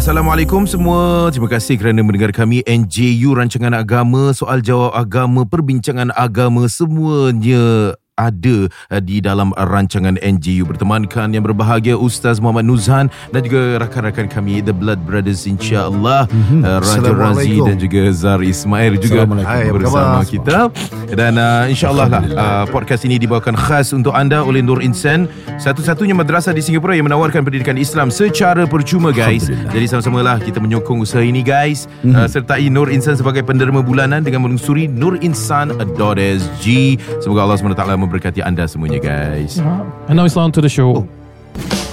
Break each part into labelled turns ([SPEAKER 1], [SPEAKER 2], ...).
[SPEAKER 1] Assalamualaikum semua. Terima kasih kerana mendengar kami NJU Rancangan Agama, soal jawab agama, perbincangan agama semuanya ada uh, di dalam rancangan NGU bertemankan yang berbahagia Ustaz Muhammad Nuzhan dan juga rakan-rakan kami The Blood Brothers insya-Allah. Mm-hmm. uh, Raja Razi dan juga Zar Ismail juga
[SPEAKER 2] Hai,
[SPEAKER 1] bersama kita. Dan uh, insya-Allah lah uh, podcast ini dibawakan khas untuk anda oleh Nur Insan satu-satunya madrasah di Singapura yang menawarkan pendidikan Islam secara percuma guys. Jadi sama-sama lah kita menyokong usaha ini guys. Mm-hmm. uh, sertai Nur Insan sebagai penderma bulanan dengan menelusuri nurinsan.sg semoga Allah SWT memberkati anda semuanya guys.
[SPEAKER 3] And now it's on to the show.
[SPEAKER 4] Jangan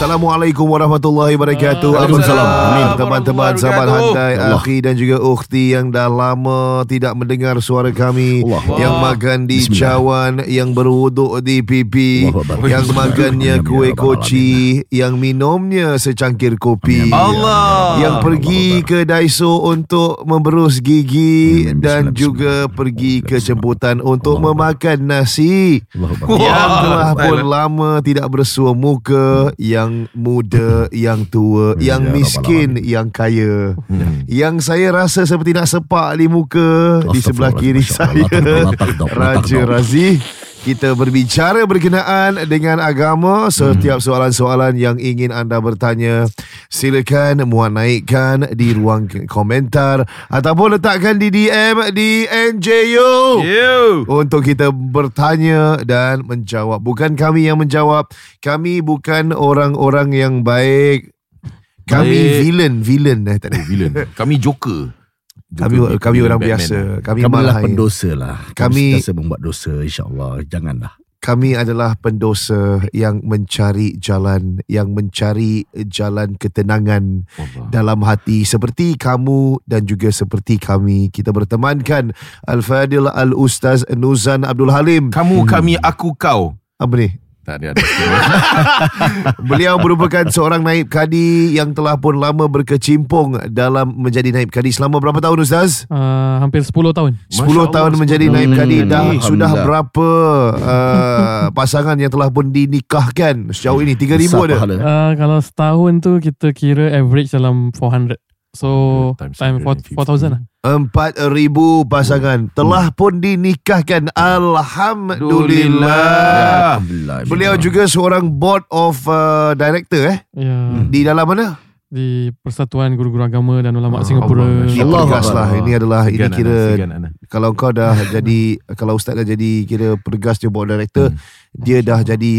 [SPEAKER 2] Assalamualaikum warahmatullahi wabarakatuh.
[SPEAKER 1] Waalaikumsalam.
[SPEAKER 2] Amin. Teman-teman, sahabat hantai, akhi dan juga ukhti yang dah lama tidak mendengar suara kami. Yang makan di cawan, yang berwuduk di pipi,
[SPEAKER 5] Akbar.
[SPEAKER 2] yang makannya
[SPEAKER 5] ya
[SPEAKER 2] kuih koci, yang minumnya secangkir kopi.
[SPEAKER 1] Allah.
[SPEAKER 2] Yang pergi ke Daiso untuk memberus gigi dan juga pergi ke jemputan untuk
[SPEAKER 5] Allah.
[SPEAKER 2] memakan nasi. Yang telah pun lama tidak bersua muka Yang muda, yang tua
[SPEAKER 5] Ya
[SPEAKER 2] Yang
[SPEAKER 5] Rabbal
[SPEAKER 2] miskin, yang kaya
[SPEAKER 1] Hmm.
[SPEAKER 2] Yang saya rasa seperti nak sepak di muka Di sebelah kiri saya Raja. Razi kita berbicara berkenaan dengan agama Setiap
[SPEAKER 5] Hmm.
[SPEAKER 2] soalan-soalan yang ingin anda bertanya Silakan muat naikkan di ruang komentar Ataupun letakkan di DM di NJU
[SPEAKER 1] You.
[SPEAKER 2] untuk kita bertanya dan menjawab. Bukan kami yang menjawab. Kami bukan orang-orang yang baik. Kami
[SPEAKER 1] Baik.
[SPEAKER 2] villain, villain eh tadi.
[SPEAKER 1] Villain. Kami Joker.
[SPEAKER 2] Kami kami orang
[SPEAKER 1] Batman.
[SPEAKER 2] biasa. Kami
[SPEAKER 5] Kami adalah
[SPEAKER 2] malah
[SPEAKER 5] pendosa lah.
[SPEAKER 2] Kami-
[SPEAKER 5] Kami sentiasa membuat dosa insyaAllah. Janganlah.
[SPEAKER 2] kami adalah pendosa yang mencari jalan, yang mencari jalan ketenangan
[SPEAKER 1] Allah.
[SPEAKER 2] dalam hati seperti kamu dan juga seperti kami. Kita bertemankan Al-Fadil Al-Ustaz Nuzan Abdul Halim.
[SPEAKER 1] Kamu, kami, aku, kau.
[SPEAKER 2] Apa ni?
[SPEAKER 1] Tak ada ada.
[SPEAKER 2] Beliau merupakan seorang naib kadi yang telah pun lama berkecimpung dalam menjadi naib kadi. Selama berapa tahun Ustaz?
[SPEAKER 3] Uh, hampir 10 tahun.
[SPEAKER 2] 10
[SPEAKER 1] Masya
[SPEAKER 2] tahun
[SPEAKER 1] Allah,
[SPEAKER 2] menjadi
[SPEAKER 1] 10
[SPEAKER 2] naib kadi
[SPEAKER 5] Hmm,
[SPEAKER 2] dah sudah berapa uh, pasangan yang telah pun dinikahkan sejauh ini 3000
[SPEAKER 5] Besar
[SPEAKER 2] ada.
[SPEAKER 3] Uh, kalau setahun tu kita kira average dalam 400. So
[SPEAKER 1] Times
[SPEAKER 3] time
[SPEAKER 1] 150.
[SPEAKER 3] 4,000 lah.
[SPEAKER 2] 4000 pasangan telah pun dinikahkan. Alhamdulillah.
[SPEAKER 5] Alhamdulillah.
[SPEAKER 2] Beliau juga seorang board of uh, director eh
[SPEAKER 3] Ya,
[SPEAKER 2] di dalam mana?
[SPEAKER 3] di Persatuan Guru-Guru Agama dan Ulama
[SPEAKER 1] Allah,
[SPEAKER 3] Singapura.
[SPEAKER 5] Allah.
[SPEAKER 2] pergas lah. Ini adalah ini kira
[SPEAKER 1] segan Ana.
[SPEAKER 2] kalau kau dah jadi kalau ustaz dah jadi kira pergas dia board director
[SPEAKER 1] Hmm.
[SPEAKER 2] Dia dah jadi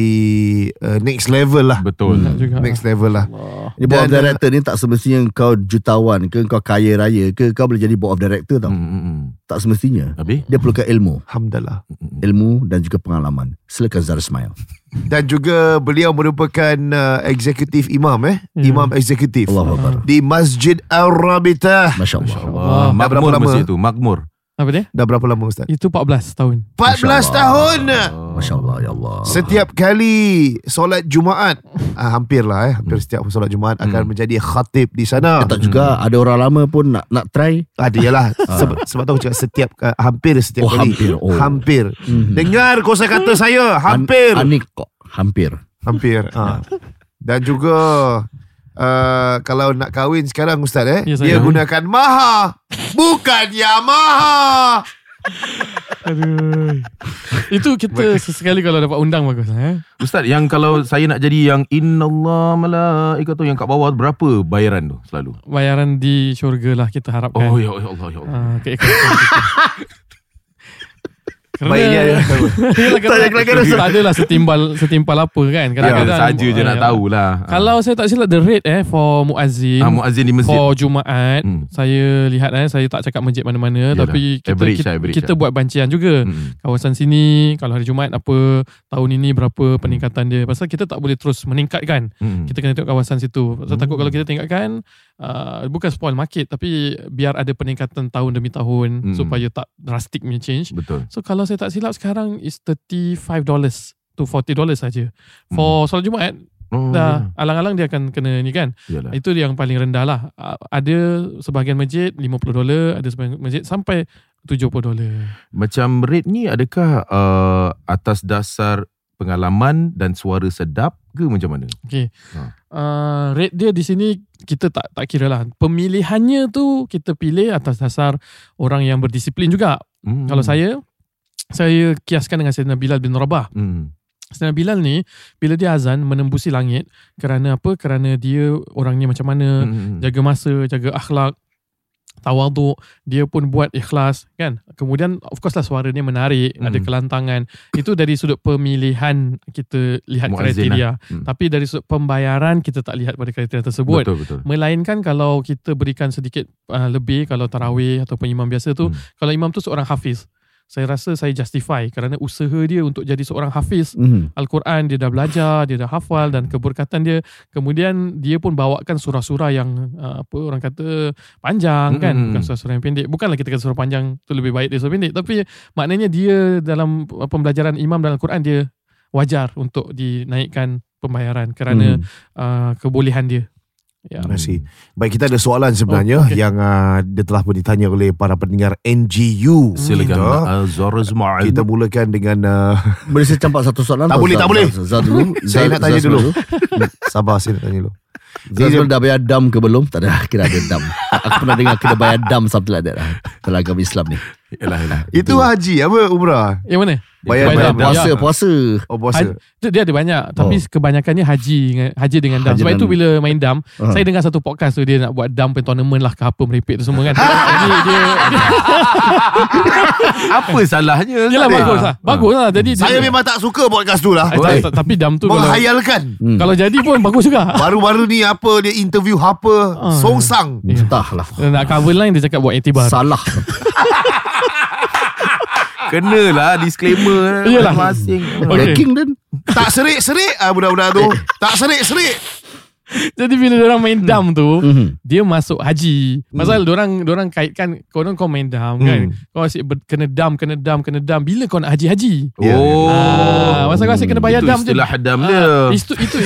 [SPEAKER 2] uh, next level lah
[SPEAKER 1] Betul.
[SPEAKER 3] Juga.
[SPEAKER 2] next level lah
[SPEAKER 3] Allah.
[SPEAKER 5] Ni board of
[SPEAKER 2] Dan,
[SPEAKER 5] director ni tak semestinya kau jutawan ke kau kaya raya ke kau boleh jadi board of director tau.
[SPEAKER 1] Hmm, hmm, hmm.
[SPEAKER 5] Tak semestinya.
[SPEAKER 1] Habis?
[SPEAKER 5] Dia perlukan ilmu.
[SPEAKER 2] alhamdulillah
[SPEAKER 5] Ilmu dan juga pengalaman. Silakan Zar Ismail.
[SPEAKER 2] dan juga beliau merupakan uh, eksekutif imam eh
[SPEAKER 3] Ya.
[SPEAKER 2] imam eksekutif
[SPEAKER 5] Allah Akbar.
[SPEAKER 2] di Masjid Ar-Rabitah
[SPEAKER 5] Masya Allah.
[SPEAKER 1] Allah.
[SPEAKER 2] Dah berapa
[SPEAKER 1] Makmur masjid tu. Makmur.
[SPEAKER 3] Apa dia?
[SPEAKER 2] dah berapa lama ustaz
[SPEAKER 3] Itu 14 tahun.
[SPEAKER 2] 14
[SPEAKER 5] Allah.
[SPEAKER 2] tahun
[SPEAKER 5] Masya Allah ya Allah.
[SPEAKER 2] Setiap kali solat Jumaat ah, Hampir lah eh Hampir setiap solat Jumaat Akan
[SPEAKER 1] Hmm.
[SPEAKER 2] menjadi khatib di sana
[SPEAKER 5] Tak juga ada orang lama pun nak nak try.
[SPEAKER 2] Ada yalah sebab, sebab tu aku cakap setiap uh, Hampir setiap
[SPEAKER 5] Oh,
[SPEAKER 2] kali
[SPEAKER 5] hampir. Oh.
[SPEAKER 2] Hampir
[SPEAKER 5] Mhm.
[SPEAKER 2] Dengar kosa kata saya Hampir
[SPEAKER 5] An- Anik kok. Hampir.
[SPEAKER 2] Hampir ha. Dan juga uh, Kalau nak kahwin sekarang Ustaz eh
[SPEAKER 3] Ya,
[SPEAKER 2] Dia gunakan Maha Bukan Yamaha
[SPEAKER 3] Aduh. Itu kita sesekali kalau dapat undang bagus eh.
[SPEAKER 1] Ustaz, yang kalau saya nak jadi yang Innallah malaikatu yang kat bawah berapa bayaran tu selalu?
[SPEAKER 3] Bayaran di syurga lah kita harapkan.
[SPEAKER 1] Oh ya, ya Allah ya Allah.
[SPEAKER 3] Ah, keikhlasan kita. Kerana
[SPEAKER 2] Baik ni ada apa?
[SPEAKER 3] Yelah, kerana Tak adalah setimpal Setimpal apa kan
[SPEAKER 1] Ya,
[SPEAKER 3] Kadang-kadang
[SPEAKER 1] saja je nak
[SPEAKER 3] ya.
[SPEAKER 1] tahulah.
[SPEAKER 3] Kalau saya tak silap The rate eh For muazzin
[SPEAKER 1] ah, muazzin di masjid.
[SPEAKER 3] For Jumaat
[SPEAKER 1] Hmm.
[SPEAKER 3] Saya lihat eh Saya tak cakap masjid mana-mana
[SPEAKER 1] Yalah.
[SPEAKER 3] Tapi kita,
[SPEAKER 1] Average
[SPEAKER 3] kita,
[SPEAKER 1] lah, average
[SPEAKER 3] kita
[SPEAKER 1] lah.
[SPEAKER 3] buat bancian juga
[SPEAKER 1] Hmm.
[SPEAKER 3] Kawasan sini Kalau hari Jumaat apa Tahun ini berapa peningkatan dia Pasal kita tak boleh terus meningkatkan
[SPEAKER 1] Hmm.
[SPEAKER 3] Kita kena tengok kawasan situ takut
[SPEAKER 1] Hmm.
[SPEAKER 3] kalau kita tingkatkan uh, Bukan spoil market Tapi biar ada peningkatan tahun demi tahun
[SPEAKER 1] Hmm.
[SPEAKER 3] Supaya tak drastic punya change
[SPEAKER 1] Betul.
[SPEAKER 3] So kalau saya tak silap sekarang Is $35 to $40 saja. For solat Jumaat
[SPEAKER 1] Oh,
[SPEAKER 3] Dah alang-alang dia akan kena ni kan?
[SPEAKER 1] Yalah.
[SPEAKER 3] Itu yang paling rendah lah. Ah, Ada sebahagian masjid 50 dolar Ada sebahagian masjid Sampai 70 dolar.
[SPEAKER 1] Macam rate ni adakah uh, atas dasar pengalaman dan suara sedap ke macam mana?
[SPEAKER 3] Okay
[SPEAKER 1] Ha.
[SPEAKER 3] uh, Rate dia di sini Kita tak tak kira lah. Pemilihannya tu Kita pilih atas dasar Orang yang berdisiplin juga.
[SPEAKER 1] Hmm.
[SPEAKER 3] Kalau saya Saya kiaskan dengan Sayyidina Bilal bin Rabah
[SPEAKER 1] Hmm.
[SPEAKER 3] Sayyidina Bilal ni Bila dia azan Menembusi langit Kerana apa? Kerana dia Orangnya macam mana
[SPEAKER 1] Hmm.
[SPEAKER 3] jaga masa, jaga akhlak, tawaduk, dia pun buat ikhlas kan. Kemudian of course lah suara dia menarik,
[SPEAKER 1] Hmm.
[SPEAKER 3] ada kelantangan. Itu dari sudut pemilihan kita lihat
[SPEAKER 1] Muazzin
[SPEAKER 3] kriteria.
[SPEAKER 1] Hmm.
[SPEAKER 3] Tapi dari sudut pembayaran kita tak lihat pada kriteria tersebut.
[SPEAKER 1] Betul betul.
[SPEAKER 3] Melainkan kalau kita berikan sedikit uh, lebih kalau tarawih ataupun imam biasa tu,
[SPEAKER 1] Hmm.
[SPEAKER 3] kalau imam tu seorang hafiz, saya rasa saya justify kerana usaha dia untuk jadi seorang hafiz
[SPEAKER 5] Mhm.
[SPEAKER 3] Al-Quran dia dah belajar, dia dah hafal dan keberkatan dia. Kemudian dia pun bawakan surah-surah yang uh, apa orang kata panjang kan,
[SPEAKER 1] Mm-mm.
[SPEAKER 3] bukan surah-surah yang pendek. Bukanlah kita kata surah panjang tu lebih baik dari surah pendek, tapi maknanya dia dalam uh, pembelajaran imam dalam Al-Quran dia wajar untuk dinaikkan pembayaran kerana
[SPEAKER 5] Mhm.
[SPEAKER 3] uh, kebolehan dia. Ya.
[SPEAKER 2] Terima kasih. Baik, kita ada soalan sebenarnya
[SPEAKER 3] Oh, okey.
[SPEAKER 2] yang uh, dia telah pun ditanya oleh para pendengar NGU.
[SPEAKER 1] Silakan
[SPEAKER 2] Kita,
[SPEAKER 1] Azhar Ismail.
[SPEAKER 2] kita mulakan dengan uh,
[SPEAKER 5] Boleh saya campak satu soalan?
[SPEAKER 2] Tak boleh, tak boleh. Saya nak tanya dulu. sabar saya nak tanya dulu.
[SPEAKER 5] Zat dah bayar dam ke belum? Tak ada kira ada dam. Aku pernah dengar kena bayar dam something like that. lah. Dalam agama Islam ni.
[SPEAKER 1] Yalah yalah.
[SPEAKER 2] Itu haji apa umrah?
[SPEAKER 3] Yang mana?
[SPEAKER 2] Bayar
[SPEAKER 3] Bayar
[SPEAKER 2] dam.
[SPEAKER 5] Puasa,
[SPEAKER 3] Ya.
[SPEAKER 5] puasa.
[SPEAKER 2] Oh puasa.
[SPEAKER 3] Haji, dia, ada banyak tapi
[SPEAKER 5] Oh.
[SPEAKER 3] kebanyakannya haji dengan- haji dengan dam.
[SPEAKER 5] Haji
[SPEAKER 3] Sebab
[SPEAKER 5] dan-
[SPEAKER 3] itu bila main dam,
[SPEAKER 5] Ah.
[SPEAKER 3] saya dengar satu podcast tu dia nak buat dam tournament lah ke apa merepek tu semua kan. Jadi dia
[SPEAKER 1] Apa salahnya?
[SPEAKER 3] Yalah bagus lah. Bagus lah. Jadi
[SPEAKER 2] Saya
[SPEAKER 3] dia,
[SPEAKER 2] memang tak suka podcast tu lah.
[SPEAKER 3] Eh, tak- tak- tapi dam tu kalau,
[SPEAKER 2] Menghayalkan.
[SPEAKER 5] Hmm.
[SPEAKER 3] kalau jadi pun bagus juga.
[SPEAKER 2] Baru-baru ni apa dia interview apa
[SPEAKER 3] Ah.
[SPEAKER 2] Songsang.
[SPEAKER 5] Entahlah.
[SPEAKER 3] Nak cover line dia cakap buat etibar.
[SPEAKER 5] Salah.
[SPEAKER 1] Kenalah disclaimer
[SPEAKER 3] Yalah.
[SPEAKER 1] masing.
[SPEAKER 3] Okey.
[SPEAKER 5] Backing dan.
[SPEAKER 2] Tak serik-serik ah budak-budak tu. Tak serik-serik.
[SPEAKER 3] Jadi bila orang main dam tu,
[SPEAKER 5] Mhm.
[SPEAKER 3] dia masuk haji. Pasal orang orang kaitkan kau kau main dam kan. Kau asyik ber, kena dam, kena dam, kena dam. Bila kau nak haji-haji?
[SPEAKER 1] Oh.
[SPEAKER 3] Ah, masa kau asyik kena bayar
[SPEAKER 1] Itu
[SPEAKER 3] dam je.
[SPEAKER 1] istilah dam dia.
[SPEAKER 3] Ah, itu itu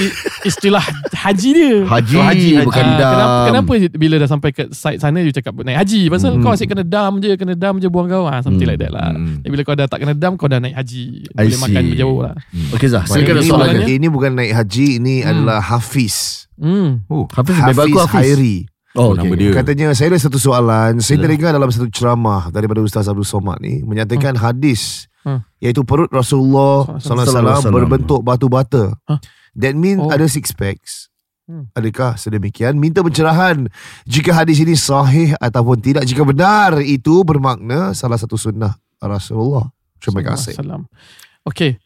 [SPEAKER 3] istilah haji dia.
[SPEAKER 5] Haji,
[SPEAKER 1] Oh, haji, haji.
[SPEAKER 5] bukan
[SPEAKER 3] Ah,
[SPEAKER 5] dam.
[SPEAKER 3] kenapa, kenapa bila dah sampai ke site sana you cakap naik haji pasal
[SPEAKER 5] Hmm.
[SPEAKER 3] kau asyik kena dam je kena dam je buang kau ah something
[SPEAKER 5] Hmm.
[SPEAKER 3] like that lah
[SPEAKER 1] Hmm.
[SPEAKER 3] Jadi bila kau dah tak kena dam kau dah naik haji
[SPEAKER 5] I
[SPEAKER 3] boleh makan berjauh lah
[SPEAKER 5] Okey Zah,
[SPEAKER 2] Baik,
[SPEAKER 5] silakan
[SPEAKER 2] ini,
[SPEAKER 5] dia.
[SPEAKER 2] ini bukan naik haji Ini
[SPEAKER 3] Hmm.
[SPEAKER 2] adalah Hafiz
[SPEAKER 3] hmm.
[SPEAKER 1] Oh.
[SPEAKER 5] Hafiz,
[SPEAKER 2] Hafiz
[SPEAKER 5] aku Hafiz.
[SPEAKER 2] Hairi
[SPEAKER 5] Oh,
[SPEAKER 1] Nama
[SPEAKER 5] okey.
[SPEAKER 1] dia.
[SPEAKER 2] Katanya saya ada satu soalan Saya terdengar dalam satu ceramah Daripada Ustaz Abdul Somad ni Menyatakan hadis
[SPEAKER 3] Hmm.
[SPEAKER 2] Iaitu perut Rasulullah
[SPEAKER 3] Sallallahu
[SPEAKER 5] alaihi
[SPEAKER 2] Wasallam. Berbentuk batu bata
[SPEAKER 3] Huh?
[SPEAKER 2] That means
[SPEAKER 3] Oh.
[SPEAKER 2] ada six packs
[SPEAKER 3] Hmm.
[SPEAKER 2] Adakah sedemikian? Minta pencerahan Jika hadis ini sahih Ataupun tidak Jika benar Itu bermakna Salah satu sunnah Rasulullah Terima kasih.
[SPEAKER 3] Okay.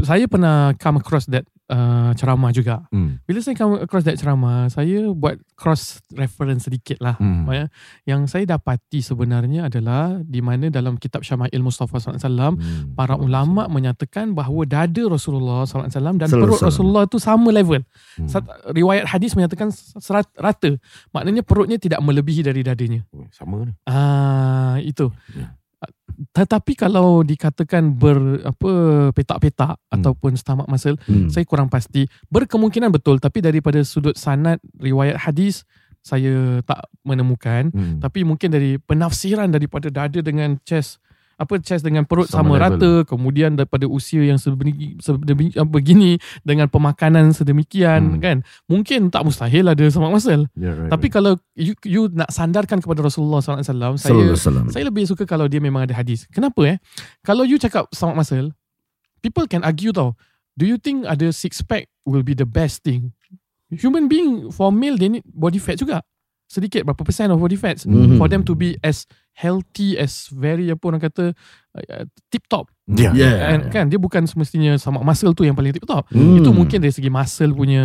[SPEAKER 3] Saya pernah come across that uh, ceramah juga.
[SPEAKER 1] Hmm.
[SPEAKER 3] Bila saya come across that ceramah, saya buat cross reference sedikit lah.
[SPEAKER 1] Hmm.
[SPEAKER 3] Maksudnya, Yang saya dapati sebenarnya adalah di mana dalam kitab Syama'il Mustafa SAW,
[SPEAKER 1] Hmm.
[SPEAKER 3] para ulama menyatakan bahawa dada Rasulullah SAW dan
[SPEAKER 5] Sallallahu
[SPEAKER 3] perut
[SPEAKER 5] alaihi wasallam.
[SPEAKER 3] Rasulullah itu sama level.
[SPEAKER 1] Hmm.
[SPEAKER 3] Riwayat hadis menyatakan serat, rata. Maknanya perutnya tidak melebihi dari dadanya.
[SPEAKER 1] Oh, Sama ni.
[SPEAKER 3] Ah itu.
[SPEAKER 1] Ya.
[SPEAKER 3] Tetapi kalau dikatakan ber apa petak-petak
[SPEAKER 1] Hmm.
[SPEAKER 3] ataupun stomach muscle,
[SPEAKER 5] Hmm.
[SPEAKER 3] saya kurang pasti. Berkemungkinan betul tapi daripada sudut sanad riwayat hadis saya tak menemukan.
[SPEAKER 1] Hmm.
[SPEAKER 3] Tapi mungkin dari penafsiran daripada dada dengan chest apa chest dengan perut
[SPEAKER 1] Sama
[SPEAKER 3] sama,
[SPEAKER 1] level.
[SPEAKER 3] rata kemudian daripada usia yang sebegini, sebegini begini dengan pemakanan sedemikian
[SPEAKER 1] Hmm.
[SPEAKER 3] kan mungkin tak mustahil ada stomach muscle
[SPEAKER 1] Yeah, right,
[SPEAKER 3] tapi
[SPEAKER 1] right.
[SPEAKER 3] kalau you, you nak sandarkan kepada Rasulullah SAW saya
[SPEAKER 5] wasallam.
[SPEAKER 3] saya lebih suka kalau dia memang ada hadis. Kenapa eh? Kalau you cakap stomach muscle, people can argue tau. Do you think ada six pack will be the best thing? Human being for male they need body fat juga. Sedikit berapa persen of body fats
[SPEAKER 5] Mhm.
[SPEAKER 3] for them to be as healthy as very apa orang kata uh, tip top
[SPEAKER 2] Ya.
[SPEAKER 5] Yeah.
[SPEAKER 3] And kan dia bukan semestinya sama muscle tu yang paling tip top.
[SPEAKER 5] Hmm.
[SPEAKER 3] Itu mungkin dari segi muscle punya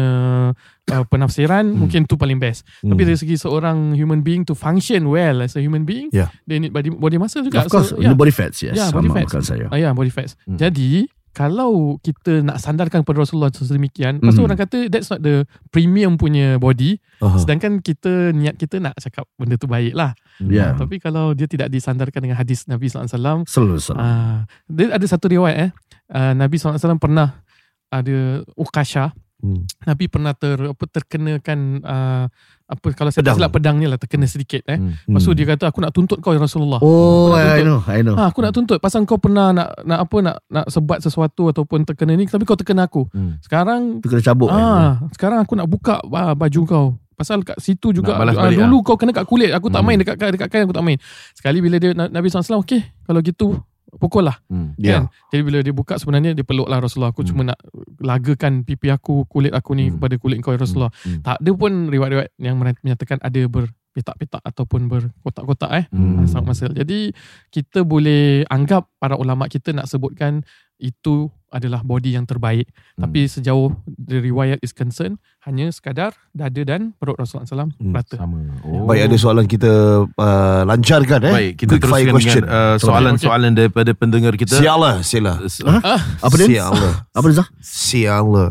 [SPEAKER 3] uh, penafsiran mungkin tu paling best.
[SPEAKER 2] Hmm.
[SPEAKER 3] Tapi dari segi seorang human being to function well as a human being,
[SPEAKER 2] Yeah.
[SPEAKER 3] they need body, body muscle juga.
[SPEAKER 5] Of course,
[SPEAKER 3] So, yeah.
[SPEAKER 5] body fats, yes.
[SPEAKER 3] Yeah, body
[SPEAKER 5] Sama
[SPEAKER 3] fats.
[SPEAKER 5] saya.
[SPEAKER 3] Ah, ya, body fats.
[SPEAKER 1] Hmm.
[SPEAKER 3] Jadi kalau kita nak sandarkan kepada Rasulullah sedemikian, lepas tu
[SPEAKER 5] Mhm.
[SPEAKER 3] orang kata that's not the premium punya body,
[SPEAKER 2] Aha.
[SPEAKER 3] sedangkan kita niat kita nak cakap benda tu baik lah.
[SPEAKER 5] Ya.
[SPEAKER 3] Tapi kalau dia tidak disandarkan dengan hadis Nabi SAW,
[SPEAKER 5] Selalu.
[SPEAKER 3] Ah, dia ada satu riwayat eh. Uh, Nabi SAW pernah ada Ukasha.
[SPEAKER 2] Hmm.
[SPEAKER 3] Nabi pernah ter apa terkenakan uh, apa kalau saya
[SPEAKER 2] Pedang.
[SPEAKER 3] tak silap pedang ni lah terkena sedikit eh.
[SPEAKER 1] Hmm.
[SPEAKER 3] Lepas tu dia kata aku nak tuntut kau ya Rasulullah.
[SPEAKER 5] Oh, I
[SPEAKER 3] tuntut.
[SPEAKER 5] know, I know.
[SPEAKER 3] Ha, aku nak tuntut pasal kau pernah nak nak apa nak nak sebat sesuatu ataupun terkena ni tapi kau terkena aku.
[SPEAKER 1] Hmm.
[SPEAKER 3] Sekarang
[SPEAKER 5] Tu kena cabut. kan?
[SPEAKER 3] ah sekarang aku nak buka ah, baju kau. Pasal kat situ juga ah,
[SPEAKER 1] balik
[SPEAKER 3] dulu kau kena kat kulit aku tak
[SPEAKER 1] Hmm.
[SPEAKER 3] main dekat dekat kain aku tak main. Sekali bila dia Nabi SAW okey kalau gitu pukul lah
[SPEAKER 1] Hmm.
[SPEAKER 2] Ya.
[SPEAKER 3] Kan? Jadi bila dia buka sebenarnya dia peluk lah Rasulullah. Aku
[SPEAKER 1] Hmm.
[SPEAKER 3] cuma nak lagakan pipi aku, kulit aku ni
[SPEAKER 1] Hmm.
[SPEAKER 3] kepada kulit kau ya Rasulullah.
[SPEAKER 1] Hmm.
[SPEAKER 3] Tak ada pun riwayat-riwayat yang menyatakan ada berpetak-petak ataupun berkotak-kotak eh.
[SPEAKER 1] Hmm.
[SPEAKER 3] Hmm. Sangat masal. Jadi kita boleh anggap para ulama kita nak sebutkan itu adalah body yang terbaik.
[SPEAKER 1] Hmm.
[SPEAKER 3] Tapi sejauh the riwayat is concerned, hanya sekadar dada dan perut Rasulullah SAW
[SPEAKER 2] Hmm.
[SPEAKER 3] rata.
[SPEAKER 1] Sama. Oh.
[SPEAKER 2] Baik ada soalan kita uh, lancarkan eh.
[SPEAKER 1] Baik, kita
[SPEAKER 2] Quick
[SPEAKER 1] teruskan
[SPEAKER 2] question.
[SPEAKER 1] dengan uh, soalan-soalan daripada pendengar kita.
[SPEAKER 2] Sialah, sila.
[SPEAKER 1] Uh,
[SPEAKER 5] Apa dia?
[SPEAKER 2] Sialah.
[SPEAKER 5] Apa dia? Zah?
[SPEAKER 2] Sialah.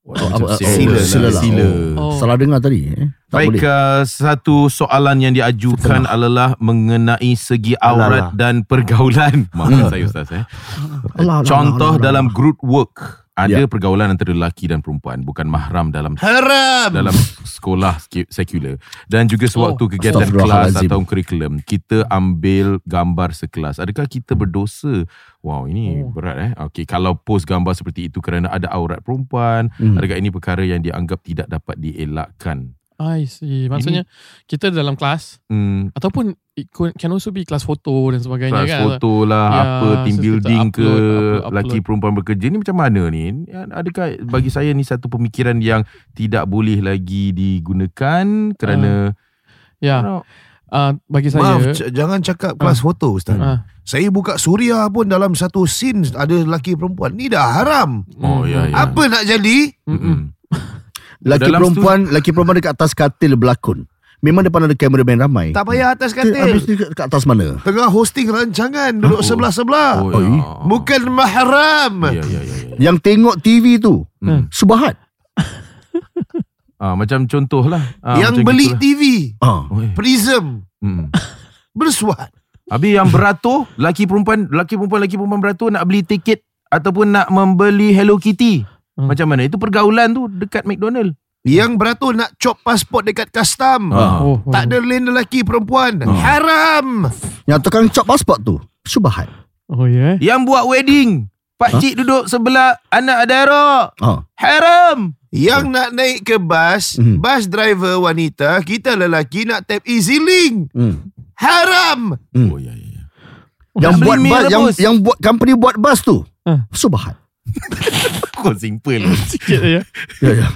[SPEAKER 1] Oh,
[SPEAKER 5] oh,
[SPEAKER 1] sila,
[SPEAKER 5] sila
[SPEAKER 1] lah.
[SPEAKER 5] lah.
[SPEAKER 1] Sila.
[SPEAKER 3] Oh.
[SPEAKER 5] Salah dengar tadi. Eh? Tak
[SPEAKER 1] Baik,
[SPEAKER 5] boleh.
[SPEAKER 1] uh, satu soalan yang diajukan adalah mengenai segi aurat
[SPEAKER 2] Alah.
[SPEAKER 1] dan pergaulan. Maafkan saya Ustaz. Eh.
[SPEAKER 5] Alah, alah,
[SPEAKER 1] Contoh
[SPEAKER 5] alah, alah.
[SPEAKER 1] dalam group work. Ada
[SPEAKER 5] Ya.
[SPEAKER 1] pergaulan antara lelaki dan perempuan. Bukan mahram dalam
[SPEAKER 2] Haram.
[SPEAKER 1] dalam sekolah sekular dan juga sewaktu
[SPEAKER 3] Oh,
[SPEAKER 1] kegiatan kelas
[SPEAKER 5] Astaghfirullahalazim.
[SPEAKER 1] atau kurikulum kita ambil gambar sekelas adakah kita berdosa wow ini
[SPEAKER 3] Oh.
[SPEAKER 1] berat eh okey kalau post gambar seperti itu kerana ada aurat perempuan
[SPEAKER 5] Hmm.
[SPEAKER 1] adakah ini perkara yang dianggap tidak dapat dielakkan
[SPEAKER 3] I see. Maksudnya kita dalam kelas
[SPEAKER 1] hmm
[SPEAKER 3] ataupun it could- can also be kelas foto dan sebagainya
[SPEAKER 1] kelas
[SPEAKER 3] kan.
[SPEAKER 1] foto lah
[SPEAKER 3] Ya,
[SPEAKER 1] apa team building ke
[SPEAKER 3] upload, upload, upload.
[SPEAKER 1] lelaki perempuan bekerja ni macam mana ni adakah bagi saya ni satu pemikiran yang tidak boleh lagi digunakan kerana
[SPEAKER 3] Ya. Uh, bagi saya
[SPEAKER 2] Maaf, c- jangan cakap kelas foto Ustaz.
[SPEAKER 3] Ah.
[SPEAKER 2] Saya buka suria pun dalam satu scene ada lelaki perempuan. Ni dah haram.
[SPEAKER 1] oh ya ya
[SPEAKER 2] Apa nak jadi?
[SPEAKER 1] Mm-mm.
[SPEAKER 5] Laki
[SPEAKER 1] Dalam
[SPEAKER 5] perempuan, laki perempuan dekat atas katil berlakon. Memang depan ada kameraman ramai.
[SPEAKER 2] Tak payah atas
[SPEAKER 5] Ke- Habis
[SPEAKER 2] katil.
[SPEAKER 5] ni kat atas mana?
[SPEAKER 2] Tengah hosting rancangan duduk sebelah-sebelah.
[SPEAKER 1] oh,
[SPEAKER 5] Oh,
[SPEAKER 1] ya.
[SPEAKER 2] Bukan mahram.
[SPEAKER 1] ya ya ya, ya.
[SPEAKER 5] Yang tengok TV tu,
[SPEAKER 1] Hmm.
[SPEAKER 5] subahat.
[SPEAKER 1] Ah, macam contoh lah. Ah,
[SPEAKER 2] Yang
[SPEAKER 1] macam
[SPEAKER 2] beli
[SPEAKER 1] gitulah.
[SPEAKER 2] TV.
[SPEAKER 5] Ah.
[SPEAKER 1] Oh.
[SPEAKER 2] Prism.
[SPEAKER 1] Hmm.
[SPEAKER 2] Bersuat.
[SPEAKER 1] Habis yang beratur, laki perempuan, laki perempuan, laki perempuan beratur nak beli tiket ataupun nak membeli Hello Kitty.
[SPEAKER 3] Hmm.
[SPEAKER 1] Macam mana? Itu pergaulan tu dekat McDonald.
[SPEAKER 2] Yang beratur nak cop pasport dekat custom.
[SPEAKER 1] Ah.
[SPEAKER 3] Oh,
[SPEAKER 2] Tak ada lane lelaki perempuan.
[SPEAKER 1] Ah.
[SPEAKER 2] Haram.
[SPEAKER 5] Yang tukang cop pasport tu, subahat.
[SPEAKER 3] Oh ya. Yeah.
[SPEAKER 1] Yang buat wedding, pak
[SPEAKER 5] Huh?
[SPEAKER 1] cik duduk sebelah anak adara.
[SPEAKER 5] Ah.
[SPEAKER 1] Haram.
[SPEAKER 2] Yang nak naik ke bas,
[SPEAKER 5] Mhm.
[SPEAKER 2] bas driver wanita, kita lelaki nak tap easy link.
[SPEAKER 5] Hmm.
[SPEAKER 2] Haram.
[SPEAKER 5] Hmm.
[SPEAKER 1] Oh ya ya ya.
[SPEAKER 5] Yang
[SPEAKER 1] Nak
[SPEAKER 5] buat
[SPEAKER 1] beli
[SPEAKER 5] bas, yang yang buat company buat bas tu,
[SPEAKER 3] Ah.
[SPEAKER 5] subahat.
[SPEAKER 1] Kau simple.
[SPEAKER 3] Sikit ya.
[SPEAKER 5] Ya ya.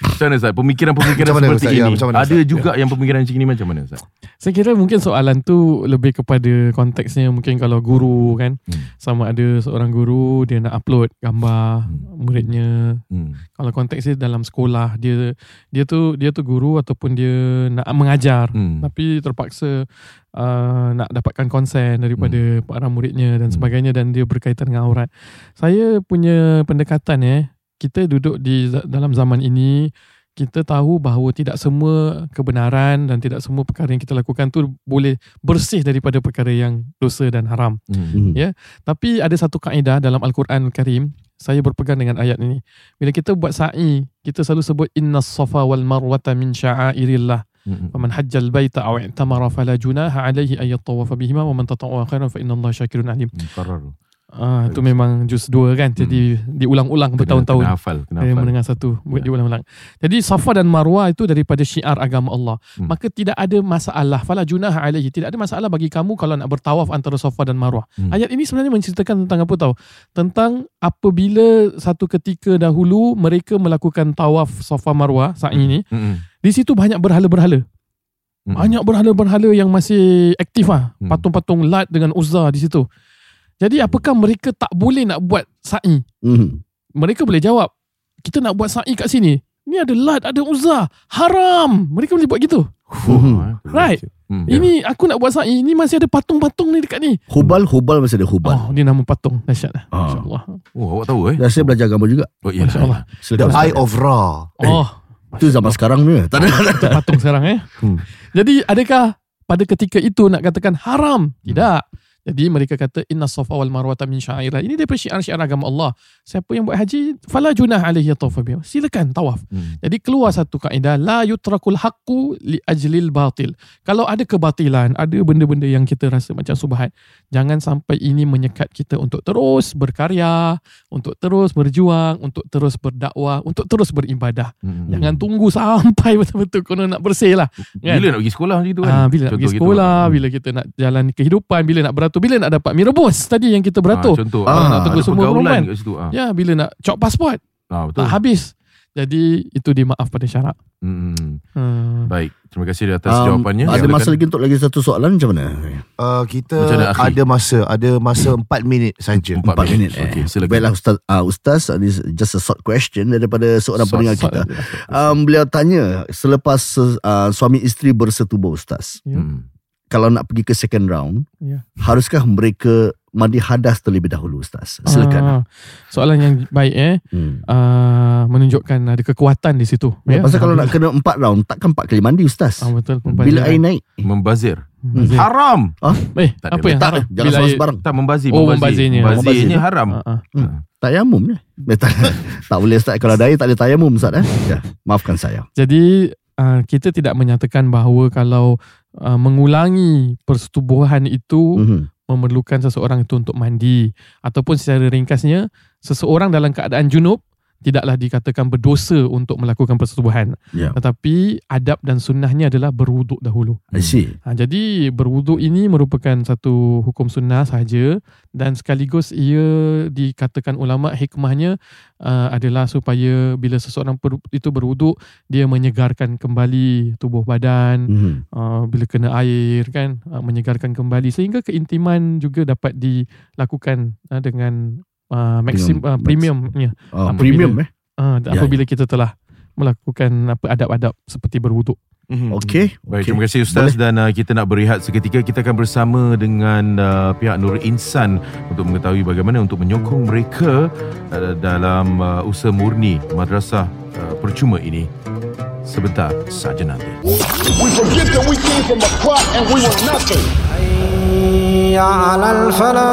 [SPEAKER 1] Macam mana Ustaz? Pemikiran-pemikiran
[SPEAKER 2] Macam mana,
[SPEAKER 1] seperti
[SPEAKER 2] Ustaz? Ya,
[SPEAKER 1] ini.
[SPEAKER 2] macam mana,
[SPEAKER 1] ada
[SPEAKER 2] Ustaz?
[SPEAKER 1] juga yang pemikiran macam ini macam mana Ustaz?
[SPEAKER 3] Saya kira mungkin soalan tu lebih kepada konteksnya mungkin kalau guru kan
[SPEAKER 1] Hmm.
[SPEAKER 3] sama ada seorang guru dia nak upload gambar
[SPEAKER 1] Hmm.
[SPEAKER 3] muridnya
[SPEAKER 1] Hmm.
[SPEAKER 3] kalau konteksnya dalam sekolah dia dia tu dia tu guru ataupun dia nak mengajar
[SPEAKER 1] Hmm.
[SPEAKER 3] tapi terpaksa uh, nak dapatkan konsen daripada para muridnya dan
[SPEAKER 1] Hmm.
[SPEAKER 3] sebagainya dan dia berkaitan dengan aurat. Saya punya pendekatan eh kita duduk di dalam zaman ini kita tahu bahawa tidak semua kebenaran dan tidak semua perkara yang kita lakukan tu boleh bersih daripada perkara yang dosa dan haram.
[SPEAKER 1] Hmm.
[SPEAKER 5] Hmm.
[SPEAKER 3] Ya. Tapi ada satu kaedah dalam Al-Quran Al-Karim, saya berpegang dengan ayat ini. Bila kita buat sa'i, kita selalu sebut inna safa wal marwata min sya'airillah.
[SPEAKER 1] Hmm.
[SPEAKER 3] Faman hajjal baita aw i'tamara fala junaha alaihi ay yatawafa bihima wa man tatawwa khairan fa inna Ah itu memang juz 2 kan. Jadi diulang-ulang
[SPEAKER 1] Kena-
[SPEAKER 3] bertahun-tahun.
[SPEAKER 1] Kena hafal. Kena hafal.
[SPEAKER 3] mendengar satu
[SPEAKER 1] Ya.
[SPEAKER 3] diulang-ulang. Jadi Safa dan Marwah itu daripada syiar agama Allah.
[SPEAKER 1] Hmm.
[SPEAKER 3] Maka tidak ada masalah. Fala junaha alaihi. Tidak ada masalah bagi kamu kalau nak bertawaf antara Safa dan Marwah.
[SPEAKER 1] Hmm.
[SPEAKER 3] Ayat ini sebenarnya menceritakan tentang apa tahu? Tentang apabila satu ketika dahulu mereka melakukan tawaf Safa Marwah sa'i ini,
[SPEAKER 1] Hmm.
[SPEAKER 3] di situ banyak berhala-berhala.
[SPEAKER 1] Hmm.
[SPEAKER 3] Banyak berhala-berhala yang masih aktif ah.
[SPEAKER 1] Hmm.
[SPEAKER 3] Patung-patung Lat dengan Uzza di situ. Jadi apakah mereka tak boleh nak buat sa'i?
[SPEAKER 5] Mhm.
[SPEAKER 3] Mereka boleh jawab, kita nak buat sa'i kat sini. Ni ada Lat, ada Uzza. Haram. Mereka boleh buat gitu.
[SPEAKER 1] Hmm.
[SPEAKER 3] Right.
[SPEAKER 1] Hmm.
[SPEAKER 3] Ini aku nak buat sa'i. Ini masih ada patung-patung ni dekat ni.
[SPEAKER 5] Hubal, hubal masih ada hubal.
[SPEAKER 3] Oh, dia nama patung. Dahsyat lah.
[SPEAKER 5] Ah.
[SPEAKER 3] Masya-Allah.
[SPEAKER 1] Oh, awak tahu eh?
[SPEAKER 5] Dah saya belajar agama juga.
[SPEAKER 1] Oh, iya.
[SPEAKER 3] Masya-Allah.
[SPEAKER 2] The
[SPEAKER 5] Silakan.
[SPEAKER 2] Eye of Ra.
[SPEAKER 3] Oh,
[SPEAKER 5] Itu zaman sekarang ni. Tak ada.
[SPEAKER 3] Itu patung sekarang eh.
[SPEAKER 1] Hmm.
[SPEAKER 3] Jadi adakah pada ketika itu nak katakan haram? Tidak. Jadi mereka kata inna safa wal marwata min sya'irah. Ini daripada syiar-syiar agama Allah. Siapa yang buat haji fala junah alaihi tawaf biha. Silakan tawaf.
[SPEAKER 1] Hmm.
[SPEAKER 3] Jadi keluar satu kaedah la yutrakul haqqu li ajlil batil. Kalau ada kebatilan, ada benda-benda yang kita rasa macam subhat, jangan sampai ini menyekat kita untuk terus berkarya, untuk terus berjuang, untuk terus berdakwah, untuk terus beribadah.
[SPEAKER 1] Hmm.
[SPEAKER 3] Jangan tunggu sampai betul-betul kena nak bersih lah. Kan?
[SPEAKER 1] Bila nak pergi sekolah macam tu kan?
[SPEAKER 3] Ah, bila nak pergi
[SPEAKER 1] Contoh gitu.
[SPEAKER 3] sekolah,
[SPEAKER 1] Hmm.
[SPEAKER 3] bila kita nak jalan kehidupan, bila nak beratur, bila nak dapat mi rebus tadi yang kita beratur.
[SPEAKER 1] Ah, contoh.
[SPEAKER 5] Ah,
[SPEAKER 1] Ah,
[SPEAKER 3] nak tunggu semua perempuan.
[SPEAKER 1] kat situ. Ah.
[SPEAKER 3] Ya, bila nak cop pasport,
[SPEAKER 1] Ah, betul.
[SPEAKER 3] tak habis. Jadi itu dimaaf pada syarak.
[SPEAKER 1] Hmm.
[SPEAKER 3] Hmm.
[SPEAKER 1] Baik. Terima kasih di atas
[SPEAKER 5] Um,
[SPEAKER 1] jawapannya.
[SPEAKER 5] ada
[SPEAKER 1] Silakan.
[SPEAKER 5] masa lagi untuk lagi satu soalan macam mana?
[SPEAKER 2] Uh, kita
[SPEAKER 1] Macam mana,
[SPEAKER 2] ada masa, ada masa 4 minit saja.
[SPEAKER 1] Empat
[SPEAKER 5] Empat minit.
[SPEAKER 1] minit. Okey,
[SPEAKER 5] eh.
[SPEAKER 1] silakan.
[SPEAKER 5] Baiklah Ustaz, uh, Ustaz, this is just a short question daripada seorang
[SPEAKER 3] Short,
[SPEAKER 5] pendengar
[SPEAKER 3] short
[SPEAKER 5] kita.
[SPEAKER 3] aja.
[SPEAKER 5] Um, beliau tanya selepas uh, suami isteri bersetubuh Ustaz,
[SPEAKER 3] Ya.
[SPEAKER 1] Hmm.
[SPEAKER 5] Kalau nak pergi ke second round,
[SPEAKER 3] Ya.
[SPEAKER 5] haruskah mereka mandi hadas terlebih dahulu Ustaz? Silakan.
[SPEAKER 3] Ah, soalan yang baik eh.
[SPEAKER 5] Hmm.
[SPEAKER 3] Uh, menunjukkan ada kekuatan di situ.
[SPEAKER 5] Ya, pasal kalau nak kena empat round, takkan empat kali mandi Ustaz.
[SPEAKER 3] ah, betul
[SPEAKER 5] Bila air naik,
[SPEAKER 1] Membazir.
[SPEAKER 3] Membazir.
[SPEAKER 1] Haram.
[SPEAKER 3] Eh,
[SPEAKER 1] Tak
[SPEAKER 3] apa yang
[SPEAKER 5] tak,
[SPEAKER 3] haram?
[SPEAKER 5] jangan
[SPEAKER 3] air-
[SPEAKER 5] sebarang.
[SPEAKER 1] Tak membazir.
[SPEAKER 3] Oh,
[SPEAKER 1] membazir.
[SPEAKER 3] membazirnya.
[SPEAKER 1] Membazirnya
[SPEAKER 5] Membazirnya.
[SPEAKER 1] haram.
[SPEAKER 3] Ah, ah.
[SPEAKER 5] Tayamum ya? Eh, tak, tak boleh Ustaz. Kalau ada air tak ada tayamum Ustaz. Eh? Ya, maafkan saya.
[SPEAKER 3] Jadi uh, kita tidak menyatakan bahawa kalau uh, mengulangi persetubuhan itu
[SPEAKER 5] Mhm.
[SPEAKER 3] memerlukan seseorang itu untuk mandi ataupun secara ringkasnya seseorang dalam keadaan junub tidaklah dikatakan berdosa untuk melakukan persetubuhan
[SPEAKER 5] Ya.
[SPEAKER 3] tetapi adab dan sunnahnya adalah berwuduk dahulu.
[SPEAKER 5] I see.
[SPEAKER 3] Ha, jadi berwuduk ini merupakan satu hukum sunnah sahaja dan sekaligus ia dikatakan ulama hikmahnya uh, adalah supaya bila seseorang itu berwuduk dia menyegarkan kembali tubuh badan
[SPEAKER 5] Mhm.
[SPEAKER 3] uh, bila kena air kan uh, menyegarkan kembali sehingga keintiman juga dapat dilakukan uh, dengan uh,
[SPEAKER 5] Dengan
[SPEAKER 3] uh, premiumnya
[SPEAKER 5] Oh,
[SPEAKER 3] Apabila-
[SPEAKER 5] premium eh.
[SPEAKER 3] uh,
[SPEAKER 5] Ya,
[SPEAKER 3] apabila kita telah melakukan apa adab-adab seperti berwuduk.
[SPEAKER 1] Mhm.
[SPEAKER 5] Okey.
[SPEAKER 1] Baik,
[SPEAKER 5] okey.
[SPEAKER 1] terima kasih Ustaz dan uh, kita nak berehat seketika. Kita akan bersama dengan uh, pihak Nur Insan untuk mengetahui bagaimana untuk menyokong mereka uh, dalam uh, usaha murni madrasah uh, percuma ini. Sebentar saja nanti.
[SPEAKER 6] We forget that we came from a pot and we were nothing.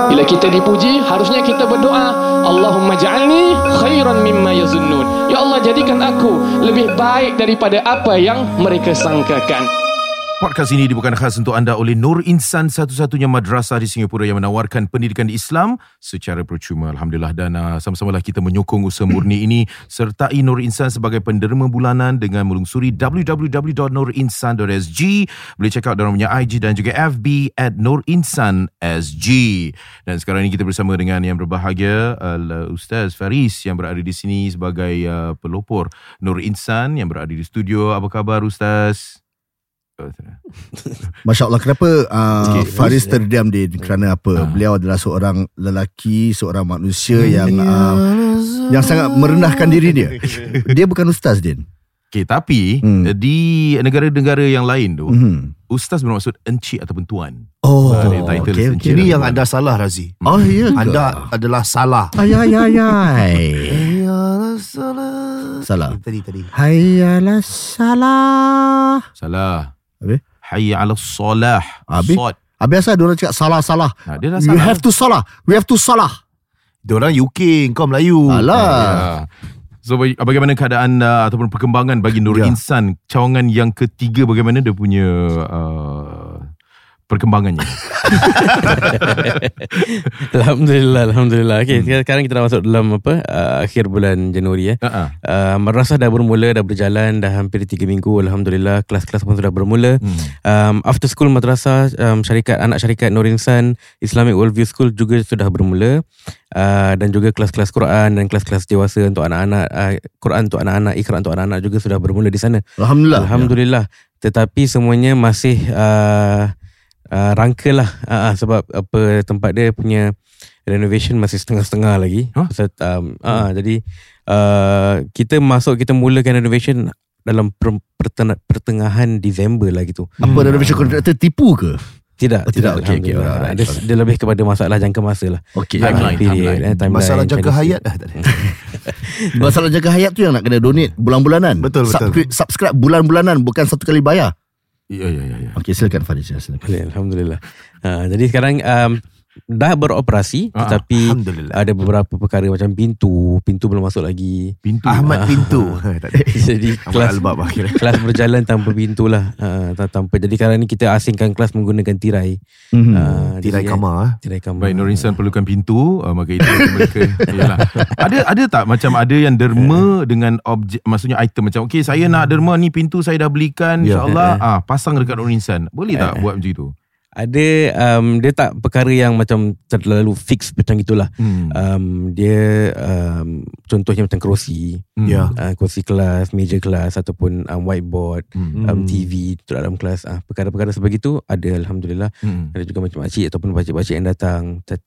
[SPEAKER 7] Bila kita dipuji, harusnya kita berdoa, Allahumma ja'alni khairan mimma yazunnun. Ya Allah, jadikan aku lebih baik daripada apa yang mereka sangkakan.
[SPEAKER 1] Podcast ini dibuatkan khas untuk anda oleh Nur Insan satu-satunya madrasah di Singapura yang menawarkan pendidikan Islam secara percuma. Alhamdulillah dan uh, sama-samalah kita menyokong usaha murni ini sertai Nur Insan sebagai penderma bulanan dengan melungsuri www.nurinsan.sg. Boleh check out dalam punya IG dan juga FB at Nur Insan SG. Dan sekarang ini kita bersama dengan yang berbahagia uh, Ustaz Faris yang berada di sini sebagai uh, pelopor Nur Insan yang berada di studio. Apa khabar Ustaz? Oh.
[SPEAKER 5] Masya Allah kenapa uh,
[SPEAKER 1] Sikit.
[SPEAKER 5] Faris terdiam Din Kerana apa
[SPEAKER 1] Ah.
[SPEAKER 5] Beliau adalah seorang lelaki Seorang manusia yang uh, Yang sangat merendahkan diri dia Dia bukan ustaz Din
[SPEAKER 1] Okay, tapi
[SPEAKER 5] Hmm.
[SPEAKER 1] hmm. di negara-negara yang lain tu, hmm.
[SPEAKER 5] hmm.
[SPEAKER 1] ustaz bermaksud encik ataupun tuan.
[SPEAKER 5] Oh
[SPEAKER 1] title
[SPEAKER 5] okay,
[SPEAKER 1] encik
[SPEAKER 5] okay.
[SPEAKER 2] Ini yang
[SPEAKER 1] tuan.
[SPEAKER 2] anda salah Razi.
[SPEAKER 5] Oh ya ke?
[SPEAKER 2] Anda adalah salah.
[SPEAKER 5] Ay ay ay ay
[SPEAKER 2] salah.
[SPEAKER 5] Salah
[SPEAKER 2] Tadi tadi.
[SPEAKER 5] Hayyalah salah
[SPEAKER 1] Salah.
[SPEAKER 5] Habis?
[SPEAKER 1] Hayya ala salah.
[SPEAKER 5] Habis?
[SPEAKER 1] Sod.
[SPEAKER 5] Ah, Biasa diorang cakap salah-salah
[SPEAKER 1] Ha, dia dah
[SPEAKER 5] We
[SPEAKER 1] salah.
[SPEAKER 5] have to salah We have to salah
[SPEAKER 2] Diorang UK, kau Melayu.
[SPEAKER 5] Alah
[SPEAKER 1] Ya. So bagaimana keadaan uh, ataupun perkembangan bagi Nur
[SPEAKER 2] Ya.
[SPEAKER 1] Insan cawangan yang ketiga bagaimana dia punya uh, perkembangannya?
[SPEAKER 8] Alhamdulillah, Alhamdulillah. Okay, hmm. sekarang kita dah masuk dalam apa uh, akhir bulan Januari ya.
[SPEAKER 1] uh-uh.
[SPEAKER 8] Uh, madrasah dah bermula, dah berjalan, dah hampir 3 minggu. Alhamdulillah, kelas-kelas pun sudah bermula.
[SPEAKER 1] Hmm.
[SPEAKER 8] Um, after school madrasah, um, syarikat anak syarikat Nur Insan Islamic Worldview School juga sudah bermula. Uh, dan juga kelas-kelas Quran dan kelas-kelas dewasa untuk anak-anak, uh, Quran untuk anak-anak, Iqra untuk anak-anak juga sudah bermula di sana.
[SPEAKER 5] Alhamdulillah
[SPEAKER 8] Alhamdulillah. tetapi semuanya masih uh, uh, rangka lah uh, sebab apa tempat dia punya renovation masih setengah-setengah lagi.
[SPEAKER 1] Huh?
[SPEAKER 8] Pasal, um, uh, jadi uh, kita masuk kita mulakan renovation dalam per, pertengahan Disember lah gitu.
[SPEAKER 5] Apa renovation contractor tipu ke?
[SPEAKER 8] Tidak,
[SPEAKER 5] Oh, tidak. Okey, okey.
[SPEAKER 8] Alhamdulillah.
[SPEAKER 5] Alright,
[SPEAKER 8] dia, dia lebih kepada masalah jangka masa lah.
[SPEAKER 5] Okey.
[SPEAKER 1] Timeline,
[SPEAKER 8] Period,
[SPEAKER 1] timeline.
[SPEAKER 8] eh, timeline,
[SPEAKER 2] Masalah jangka
[SPEAKER 8] Chinese
[SPEAKER 2] hayat dah tadi.
[SPEAKER 5] Masalah jaga hayat tu yang nak kena donate bulan-bulanan.
[SPEAKER 2] Betul, betul.
[SPEAKER 5] Subscribe, subscribe bulan-bulanan bukan satu kali bayar.
[SPEAKER 1] Ya ya ya ya.
[SPEAKER 5] Okey, silakan Fadil silakan.
[SPEAKER 8] Alhamdulillah. Uh, jadi sekarang um, dah beroperasi
[SPEAKER 1] Ah,
[SPEAKER 8] tetapi ada beberapa perkara macam pintu, pintu belum masuk lagi.
[SPEAKER 1] Pintu.
[SPEAKER 2] Ahmad Pintu. Tak ada.
[SPEAKER 8] jadi kelas kelas berjalan tanpa pintu lah. Uh, tanpa jadi sekarang ni kita asingkan kelas menggunakan tirai.
[SPEAKER 5] Mhm.
[SPEAKER 8] Uh,
[SPEAKER 2] Tirai
[SPEAKER 8] jadi,
[SPEAKER 2] kamar. ah.
[SPEAKER 8] Tirai kamar.
[SPEAKER 1] Baik Nur Insan perlukan pintu uh, maka itu mereka yalah. Ada ada tak macam ada yang derma dengan objek maksudnya item macam okey saya nak derma ni pintu saya dah belikan
[SPEAKER 2] Ya.
[SPEAKER 1] insyaallah ah pasang dekat Nur Insan. Boleh tak buat macam itu?
[SPEAKER 8] Ada um, dia tak perkara yang macam terlalu fix macam gitulah.
[SPEAKER 1] Hmm.
[SPEAKER 8] Um, dia um, contohnya macam kerusi,
[SPEAKER 1] Hmm.
[SPEAKER 2] Ya.
[SPEAKER 8] uh, kerusi kelas, meja kelas ataupun um, whiteboard,
[SPEAKER 1] Hmm.
[SPEAKER 8] um, TV untuk dalam kelas. Ah, perkara-perkara sebegitu ada alhamdulillah.
[SPEAKER 1] Hmm.
[SPEAKER 8] Ada juga macam makcik ataupun pakcik-pakcik yang datang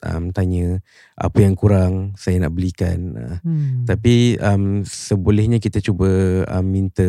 [SPEAKER 8] um, tanya apa yang kurang saya nak belikan. Uh,
[SPEAKER 3] Hmm.
[SPEAKER 8] tapi um, sebolehnya kita cuba um, minta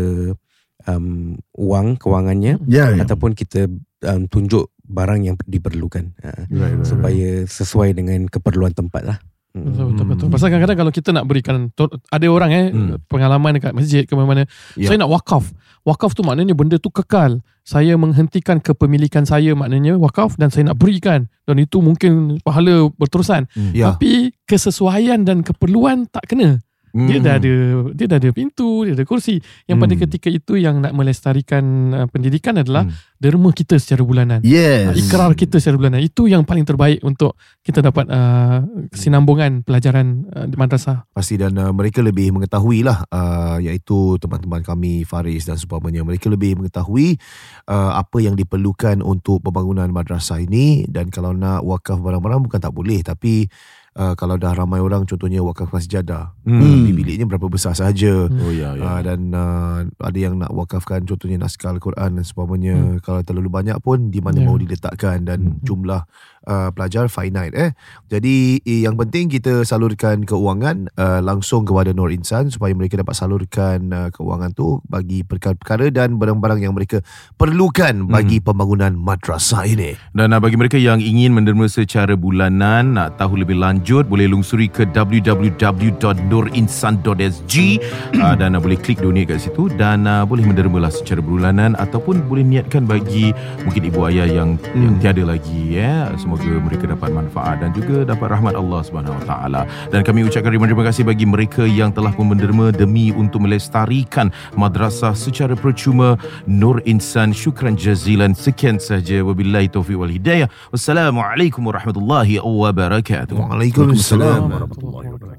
[SPEAKER 8] um, wang kewangannya
[SPEAKER 5] Ya, ya.
[SPEAKER 8] ataupun kita um, tunjuk barang yang diperlukan uh,
[SPEAKER 1] Right, right,
[SPEAKER 8] supaya sesuai dengan keperluan tempat lah. Hmm.
[SPEAKER 3] Betul, betul, betul. Pasal kadang-kadang kalau kita nak berikan ada orang eh
[SPEAKER 1] Hmm.
[SPEAKER 3] pengalaman dekat masjid ke mana-mana,
[SPEAKER 1] Ya.
[SPEAKER 3] saya nak wakaf. Wakaf tu maknanya benda tu kekal. Saya menghentikan kepemilikan saya maknanya wakaf dan saya nak berikan dan itu mungkin pahala berterusan.
[SPEAKER 2] Ya.
[SPEAKER 3] Tapi kesesuaian dan keperluan tak kena. Dia
[SPEAKER 1] Hmm.
[SPEAKER 3] dah ada dia dah ada pintu, dia ada kursi. Yang pada
[SPEAKER 1] Hmm.
[SPEAKER 3] ketika itu yang nak melestarikan uh, pendidikan adalah
[SPEAKER 1] Hmm.
[SPEAKER 3] derma kita secara bulanan.
[SPEAKER 5] Yes.
[SPEAKER 3] Ikrar kita secara bulanan Itu yang paling terbaik Untuk kita dapat uh, Kesinambungan Pelajaran uh, Di madrasah
[SPEAKER 2] Pasti dan uh, mereka lebih mengetahui lah uh, iaitu teman-teman kami Faris dan seumpamanya mereka lebih mengetahui uh, apa yang diperlukan untuk pembangunan madrasah ini dan kalau nak wakaf barang-barang bukan tak boleh tapi uh, kalau dah ramai orang contohnya wakaf masjadah
[SPEAKER 1] Hmm.
[SPEAKER 2] di biliknya berapa besar sahaja
[SPEAKER 1] Oh ya ya.
[SPEAKER 2] Uh, dan uh, ada yang nak wakafkan contohnya naskah Al-Quran dan seumpamanya
[SPEAKER 3] Hmm.
[SPEAKER 2] kalau terlalu banyak pun di mana
[SPEAKER 3] Ya.
[SPEAKER 2] mau diletakkan dan
[SPEAKER 1] Hmm.
[SPEAKER 2] jumlah uh, pelajar finite eh. Jadi eh, yang penting kita salurkan keuangan uh, langsung kepada Nur Insan supaya mereka dapat salurkan uh, keuangan tu bagi perkara-perkara dan barang-barang yang mereka perlukan bagi pembangunan madrasah ini.
[SPEAKER 1] Dan uh, bagi mereka yang ingin menderma secara bulanan, nak tahu lebih lanjut, boleh lungsuri ke www.nurinsan.sg uh, dan uh, boleh klik donate kat situ dan uh, boleh mendermalah secara bulanan ataupun boleh niatkan bagi mungkin ibu ayah yang yang tiada lagi ya. Semoga mereka dapat manfaat dan juga dapat rahmat Allah Subhanahu Wa Taala. Dan kami ucapkan ribuan terima kasih bagi mereka yang telah pun menderma demi untuk melestarikan madrasah secara percuma Nur Insan. Syukran jazilan. Sekian saja. Wabillahi taufiq wal hidayah. Wassalamualaikum warahmatullahi wabarakatuh.
[SPEAKER 2] Waalaikumsalam
[SPEAKER 3] warahmatullahi